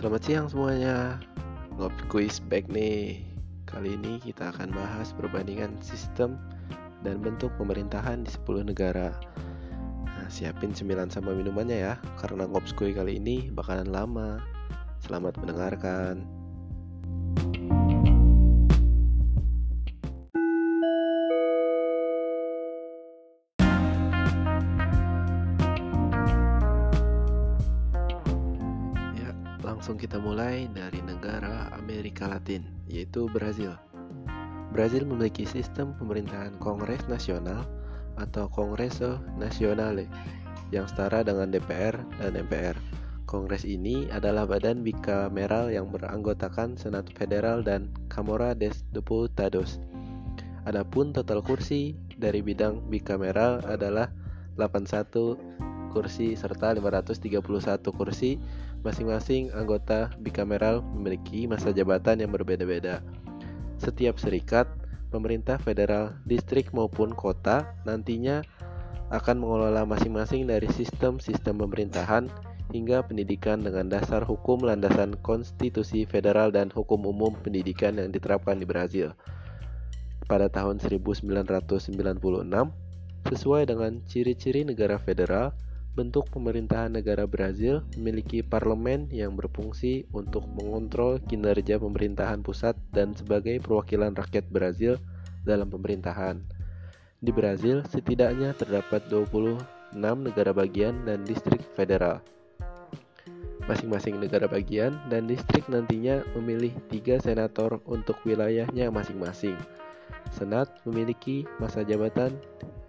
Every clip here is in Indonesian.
Selamat siang semuanya. Ngopi quiz back nih. Kali ini kita akan bahas perbandingan sistem dan bentuk pemerintahan di 10 negara. Nah, siapin cemilan sama minumannya ya, karena ngopskui kali ini bakalan lama. Selamat mendengarkan. Langsung kita mulai dari negara Amerika Latin, yaitu Brazil. Brazil memiliki sistem pemerintahan Kongres Nasional atau Congresso Nacionale yang setara dengan DPR dan MPR. Kongres ini adalah badan bikameral yang beranggotakan Senat Federal dan Camora des Deputados. Adapun total kursi dari bidang bikameral adalah 81 kursi serta 531 kursi. Masing-masing anggota bikameral memiliki masa jabatan yang berbeda-beda. Setiap serikat, pemerintah federal, distrik maupun kota nantinya akan mengelola masing-masing dari sistem-sistem pemerintahan hingga pendidikan dengan dasar hukum landasan konstitusi federal dan hukum umum pendidikan yang diterapkan di Brazil. Pada tahun 1996, sesuai dengan ciri-ciri negara federal, bentuk pemerintahan negara Brazil memiliki parlemen yang berfungsi untuk mengontrol kinerja pemerintahan pusat dan sebagai perwakilan rakyat Brazil dalam pemerintahan. Di Brazil setidaknya terdapat 26 negara bagian dan distrik federal. Masing-masing negara bagian dan distrik nantinya memilih tiga senator untuk wilayahnya masing-masing. Senat memiliki masa jabatan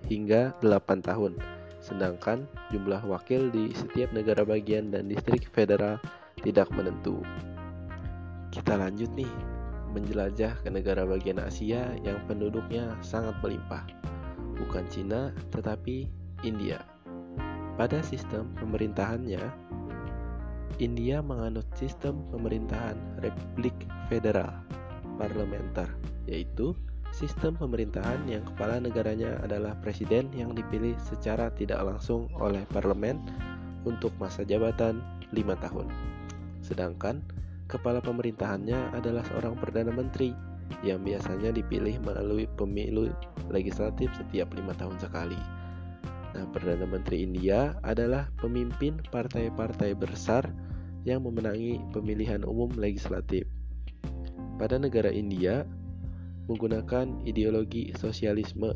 hingga 8 tahun, sedangkan jumlah wakil di setiap negara bagian dan distrik federal tidak menentu. Kita lanjut nih, menjelajah ke negara bagian Asia yang penduduknya sangat melimpah. Bukan Cina, tetapi India. Pada sistem pemerintahannya, India menganut sistem pemerintahan Republik Federal Parlementer, yaitu sistem pemerintahan yang kepala negaranya adalah presiden yang dipilih secara tidak langsung oleh parlemen untuk masa jabatan 5 tahun. Sedangkan kepala pemerintahannya adalah seorang perdana menteri yang biasanya dipilih melalui pemilu legislatif setiap lima tahun sekali. Nah, perdana menteri India adalah pemimpin partai-partai besar yang memenangi pemilihan umum legislatif. Pada negara India, menggunakan ideologi sosialisme.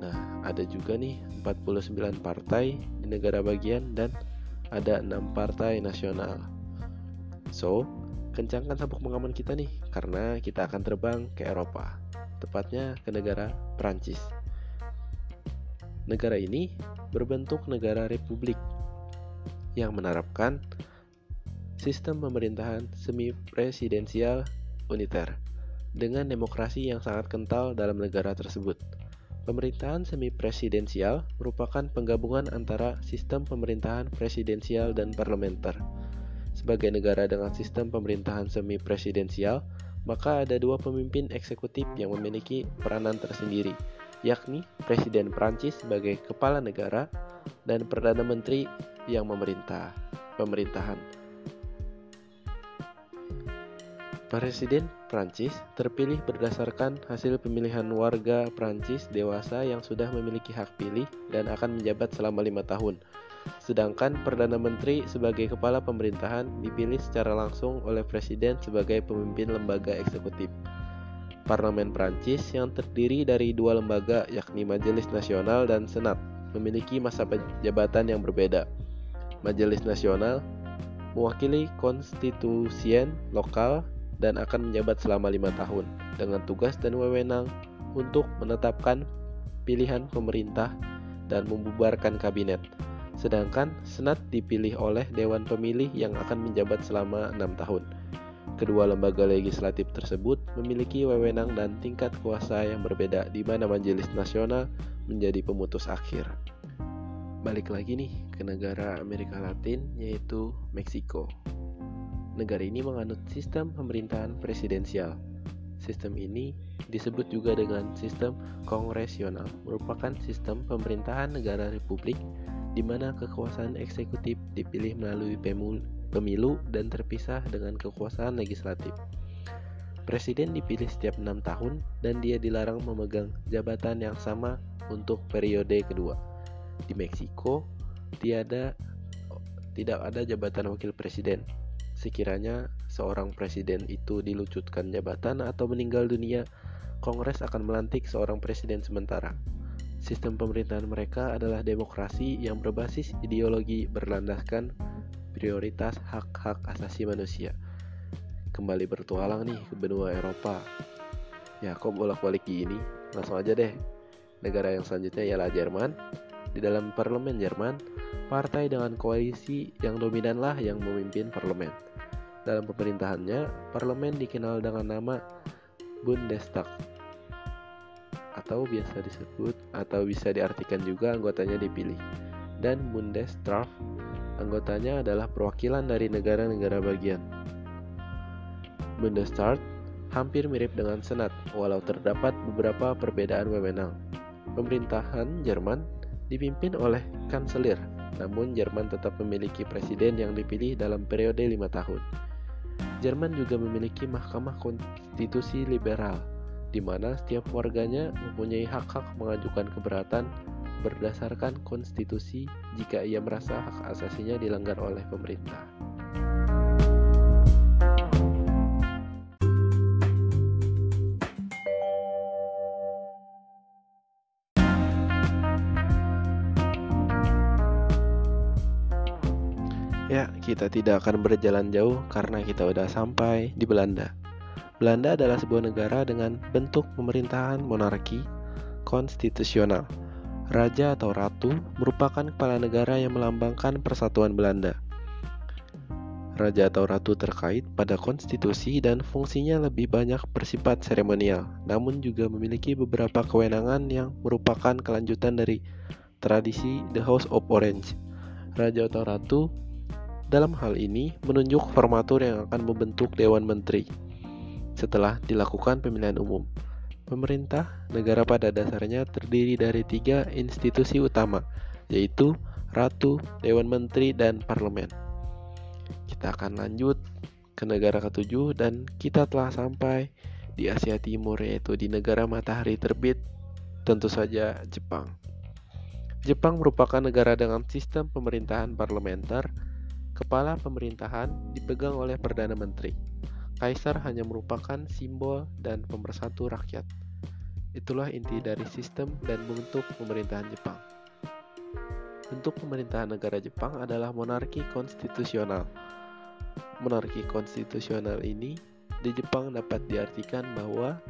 Nah, ada juga nih 49 partai di negara bagian dan ada enam partai nasional. So, kencangkan sabuk pengaman kita nih karena kita akan terbang ke Eropa, tepatnya ke negara Prancis. Negara ini berbentuk negara republik yang menerapkan sistem pemerintahan semi presidensial uniter dengan demokrasi yang sangat kental dalam negara tersebut. Pemerintahan semi presidensial merupakan penggabungan antara sistem pemerintahan presidensial dan parlementer. Sebagai negara dengan sistem pemerintahan semi presidensial, maka ada dua pemimpin eksekutif yang memiliki peranan tersendiri, yakni Presiden Prancis sebagai kepala negara dan Perdana Menteri yang memerintah pemerintahan. Presiden Prancis terpilih berdasarkan hasil pemilihan warga Prancis dewasa yang sudah memiliki hak pilih dan akan menjabat selama lima tahun. Sedangkan Perdana Menteri sebagai kepala pemerintahan dipilih secara langsung oleh Presiden sebagai pemimpin lembaga eksekutif. Parlemen Prancis yang terdiri dari dua lembaga yakni Majelis Nasional dan Senat memiliki masa jabatan yang berbeda. Majelis Nasional mewakili konstitusien lokal dan akan menjabat selama lima tahun dengan tugas dan wewenang untuk menetapkan pilihan pemerintah dan membubarkan kabinet. Sedangkan Senat dipilih oleh Dewan Pemilih yang akan menjabat selama enam tahun. Kedua lembaga legislatif tersebut memiliki wewenang dan tingkat kuasa yang berbeda di mana Majelis Nasional menjadi pemutus akhir. Balik lagi nih ke negara Amerika Latin yaitu Meksiko. Negara ini menganut sistem pemerintahan presidensial. Sistem ini disebut juga dengan sistem kongresional, merupakan sistem pemerintahan negara republik di mana kekuasaan eksekutif dipilih melalui pemilu dan terpisah dengan kekuasaan legislatif. Presiden dipilih setiap enam tahun dan dia dilarang memegang jabatan yang sama untuk periode kedua. Di Meksiko, tiada tidak ada jabatan wakil presiden. Sekiranya seorang presiden itu dilucutkan jabatan atau meninggal dunia, Kongres akan melantik seorang presiden sementara. Sistem pemerintahan mereka adalah demokrasi yang berbasis ideologi berlandaskan prioritas hak-hak asasi manusia. Kembali bertualang nih ke benua Eropa. Ya, kok bolak-balik gini? Langsung aja deh. Negara yang selanjutnya ialah Jerman. Di dalam parlemen Jerman, partai dengan koalisi yang dominanlah yang memimpin parlemen. Dalam pemerintahannya, parlemen dikenal dengan nama Bundestag atau biasa disebut atau bisa diartikan juga anggotanya dipilih. Dan Bundesrat anggotanya adalah perwakilan dari negara-negara bagian. Bundesrat hampir mirip dengan Senat, walau terdapat beberapa perbedaan wewenang. Pemerintahan Jerman dipimpin oleh kanselir, namun Jerman tetap memiliki presiden yang dipilih dalam periode lima tahun. Jerman juga memiliki mahkamah konstitusi liberal di mana setiap warganya mempunyai hak-hak mengajukan keberatan berdasarkan konstitusi jika ia merasa hak asasinya dilanggar oleh pemerintah. Ya, kita tidak akan berjalan jauh karena kita udah sampai di Belanda. Belanda adalah sebuah negara dengan bentuk pemerintahan monarki konstitusional. Raja atau ratu merupakan kepala negara yang melambangkan persatuan Belanda. Raja atau ratu terkait pada konstitusi dan fungsinya lebih banyak bersifat seremonial, namun juga memiliki beberapa kewenangan yang merupakan kelanjutan dari tradisi The House of Orange. Raja atau ratu dalam hal ini menunjuk formatur yang akan membentuk Dewan Menteri setelah dilakukan pemilihan umum. Pemerintah negara pada dasarnya terdiri dari tiga institusi utama, yaitu Ratu, Dewan Menteri, dan Parlemen. Kita akan lanjut ke negara ketujuh dan kita telah sampai di Asia Timur yaitu di negara matahari terbit, tentu saja Jepang. Jepang merupakan negara dengan sistem pemerintahan parlementer, kepala pemerintahan dipegang oleh Perdana Menteri. Kaisar hanya merupakan simbol dan pemersatu rakyat. Itulah inti dari sistem dan bentuk pemerintahan Jepang. Bentuk pemerintahan negara Jepang adalah monarki konstitusional. Monarki konstitusional ini di Jepang dapat diartikan bahwa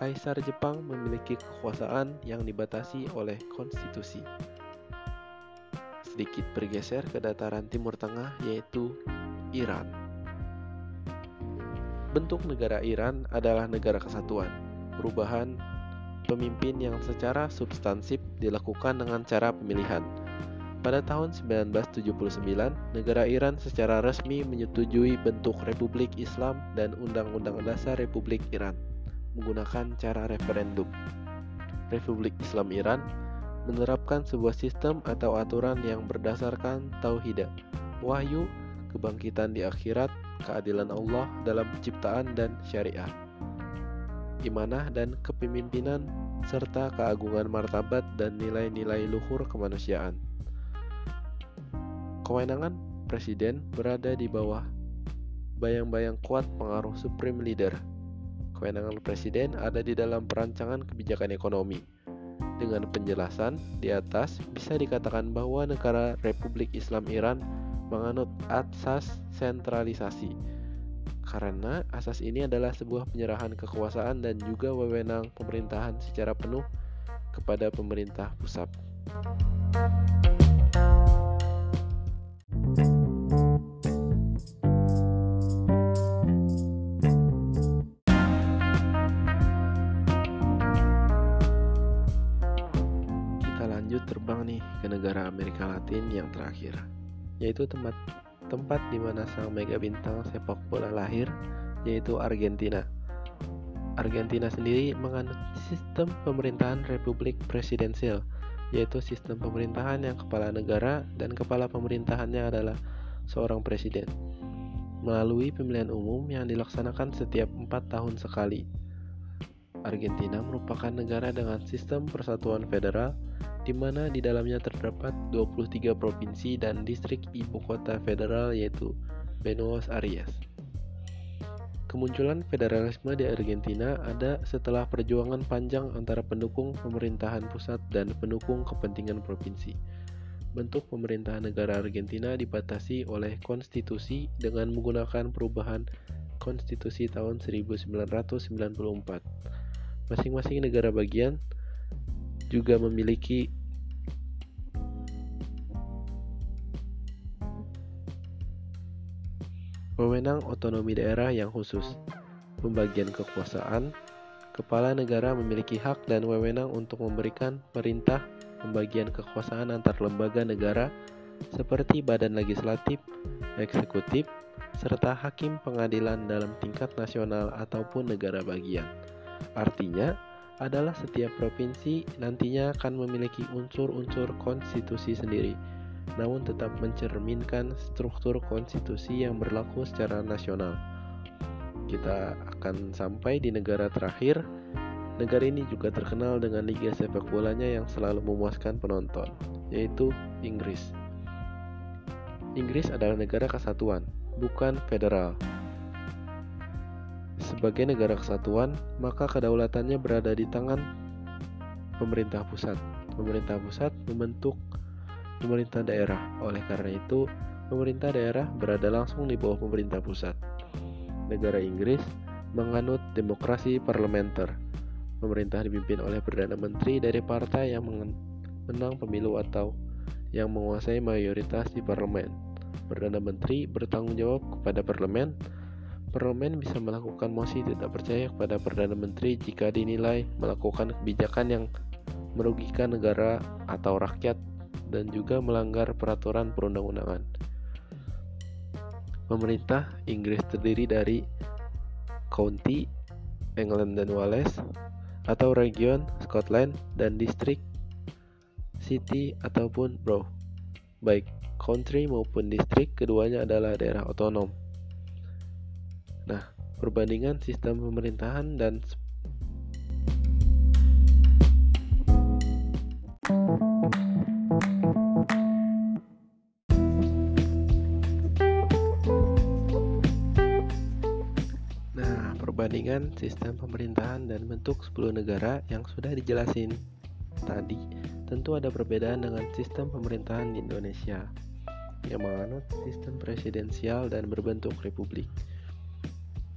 Kaisar Jepang memiliki kekuasaan yang dibatasi oleh konstitusi. Sedikit bergeser ke dataran Timur Tengah yaitu Iran. Bentuk negara Iran adalah negara kesatuan. Perubahan pemimpin yang secara substansif dilakukan dengan cara pemilihan. Pada tahun 1979, negara Iran secara resmi menyetujui bentuk Republik Islam dan Undang-Undang Dasar Republik Iran menggunakan cara referendum. Republik Islam Iran menerapkan sebuah sistem atau aturan yang berdasarkan tauhid, wahyu, kebangkitan di akhirat, keadilan Allah dalam penciptaan dan syariah, imanah dan kepemimpinan, serta keagungan martabat dan nilai-nilai luhur kemanusiaan. Kewenangan presiden berada di bawah bayang-bayang kuat pengaruh supreme leader. Kewenangan presiden ada di dalam perancangan kebijakan ekonomi. Dengan penjelasan di atas, bisa dikatakan bahwa negara Republik Islam Iran menganut asas sentralisasi. Karena asas ini adalah sebuah penyerahan kekuasaan dan juga wewenang pemerintahan secara penuh kepada pemerintah pusat. Negara Amerika Latin yang terakhir, yaitu tempat tempat di mana sang mega bintang sepak bola lahir, yaitu Argentina. Argentina sendiri menganut sistem pemerintahan republik presidensial, yaitu sistem pemerintahan yang kepala negara dan kepala pemerintahannya adalah seorang presiden melalui pemilihan umum yang dilaksanakan setiap empat tahun sekali. Argentina merupakan negara dengan sistem persatuan federal di mana di dalamnya terdapat 23 provinsi dan distrik ibu kota federal yaitu Buenos Aires. Kemunculan federalisme di Argentina ada setelah perjuangan panjang antara pendukung pemerintahan pusat dan pendukung kepentingan provinsi. Bentuk pemerintahan negara Argentina dibatasi oleh konstitusi dengan menggunakan perubahan konstitusi tahun 1994. Masing-masing negara bagian juga memiliki Wewenang otonomi daerah yang khusus. Pembagian kekuasaan. Kepala negara memiliki hak dan wewenang untuk memberikan perintah pembagian kekuasaan antar lembaga negara seperti badan legislatif, eksekutif, serta hakim pengadilan dalam tingkat nasional ataupun negara bagian. Artinya, adalah setiap provinsi nantinya akan memiliki unsur-unsur konstitusi sendiri namun tetap mencerminkan struktur konstitusi yang berlaku secara nasional. Kita akan sampai di negara terakhir. Negara ini juga terkenal dengan liga sepak bolanya yang selalu memuaskan penonton, yaitu Inggris. Inggris adalah negara kesatuan, bukan federal. Sebagai negara kesatuan, maka kedaulatannya berada di tangan pemerintah pusat. Pemerintah pusat membentuk pemerintah daerah. Oleh karena itu, pemerintah daerah berada langsung di bawah pemerintah pusat. Negara Inggris menganut demokrasi parlementer. Pemerintah dipimpin oleh Perdana Menteri dari partai yang menang pemilu atau yang menguasai mayoritas di parlemen. Perdana Menteri bertanggung jawab kepada parlemen. Parlemen bisa melakukan mosi tidak percaya kepada Perdana Menteri jika dinilai melakukan kebijakan yang merugikan negara atau rakyat dan juga melanggar peraturan perundang-undangan. Pemerintah Inggris terdiri dari county, England dan Wales, atau region Scotland dan distrik, city ataupun borough. Baik country maupun distrik keduanya adalah daerah otonom. Nah, perbandingan sistem pemerintahan dan perbandingan sistem pemerintahan dan bentuk 10 negara yang sudah dijelasin tadi, tentu ada perbedaan dengan sistem pemerintahan di Indonesia yang menganut sistem presidensial dan berbentuk republik.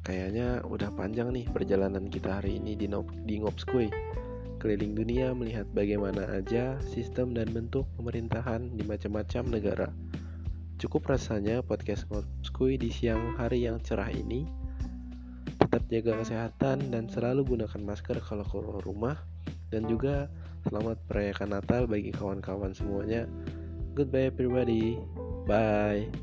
Kayaknya udah panjang nih perjalanan kita hari ini di, Nop di Ngopskui. Keliling dunia melihat bagaimana aja sistem dan bentuk pemerintahan di macam-macam negara. Cukup rasanya podcast Ngopskui di siang hari yang cerah ini tetap jaga kesehatan dan selalu gunakan masker kalau keluar rumah dan juga selamat merayakan Natal bagi kawan-kawan semuanya. Goodbye everybody. Bye.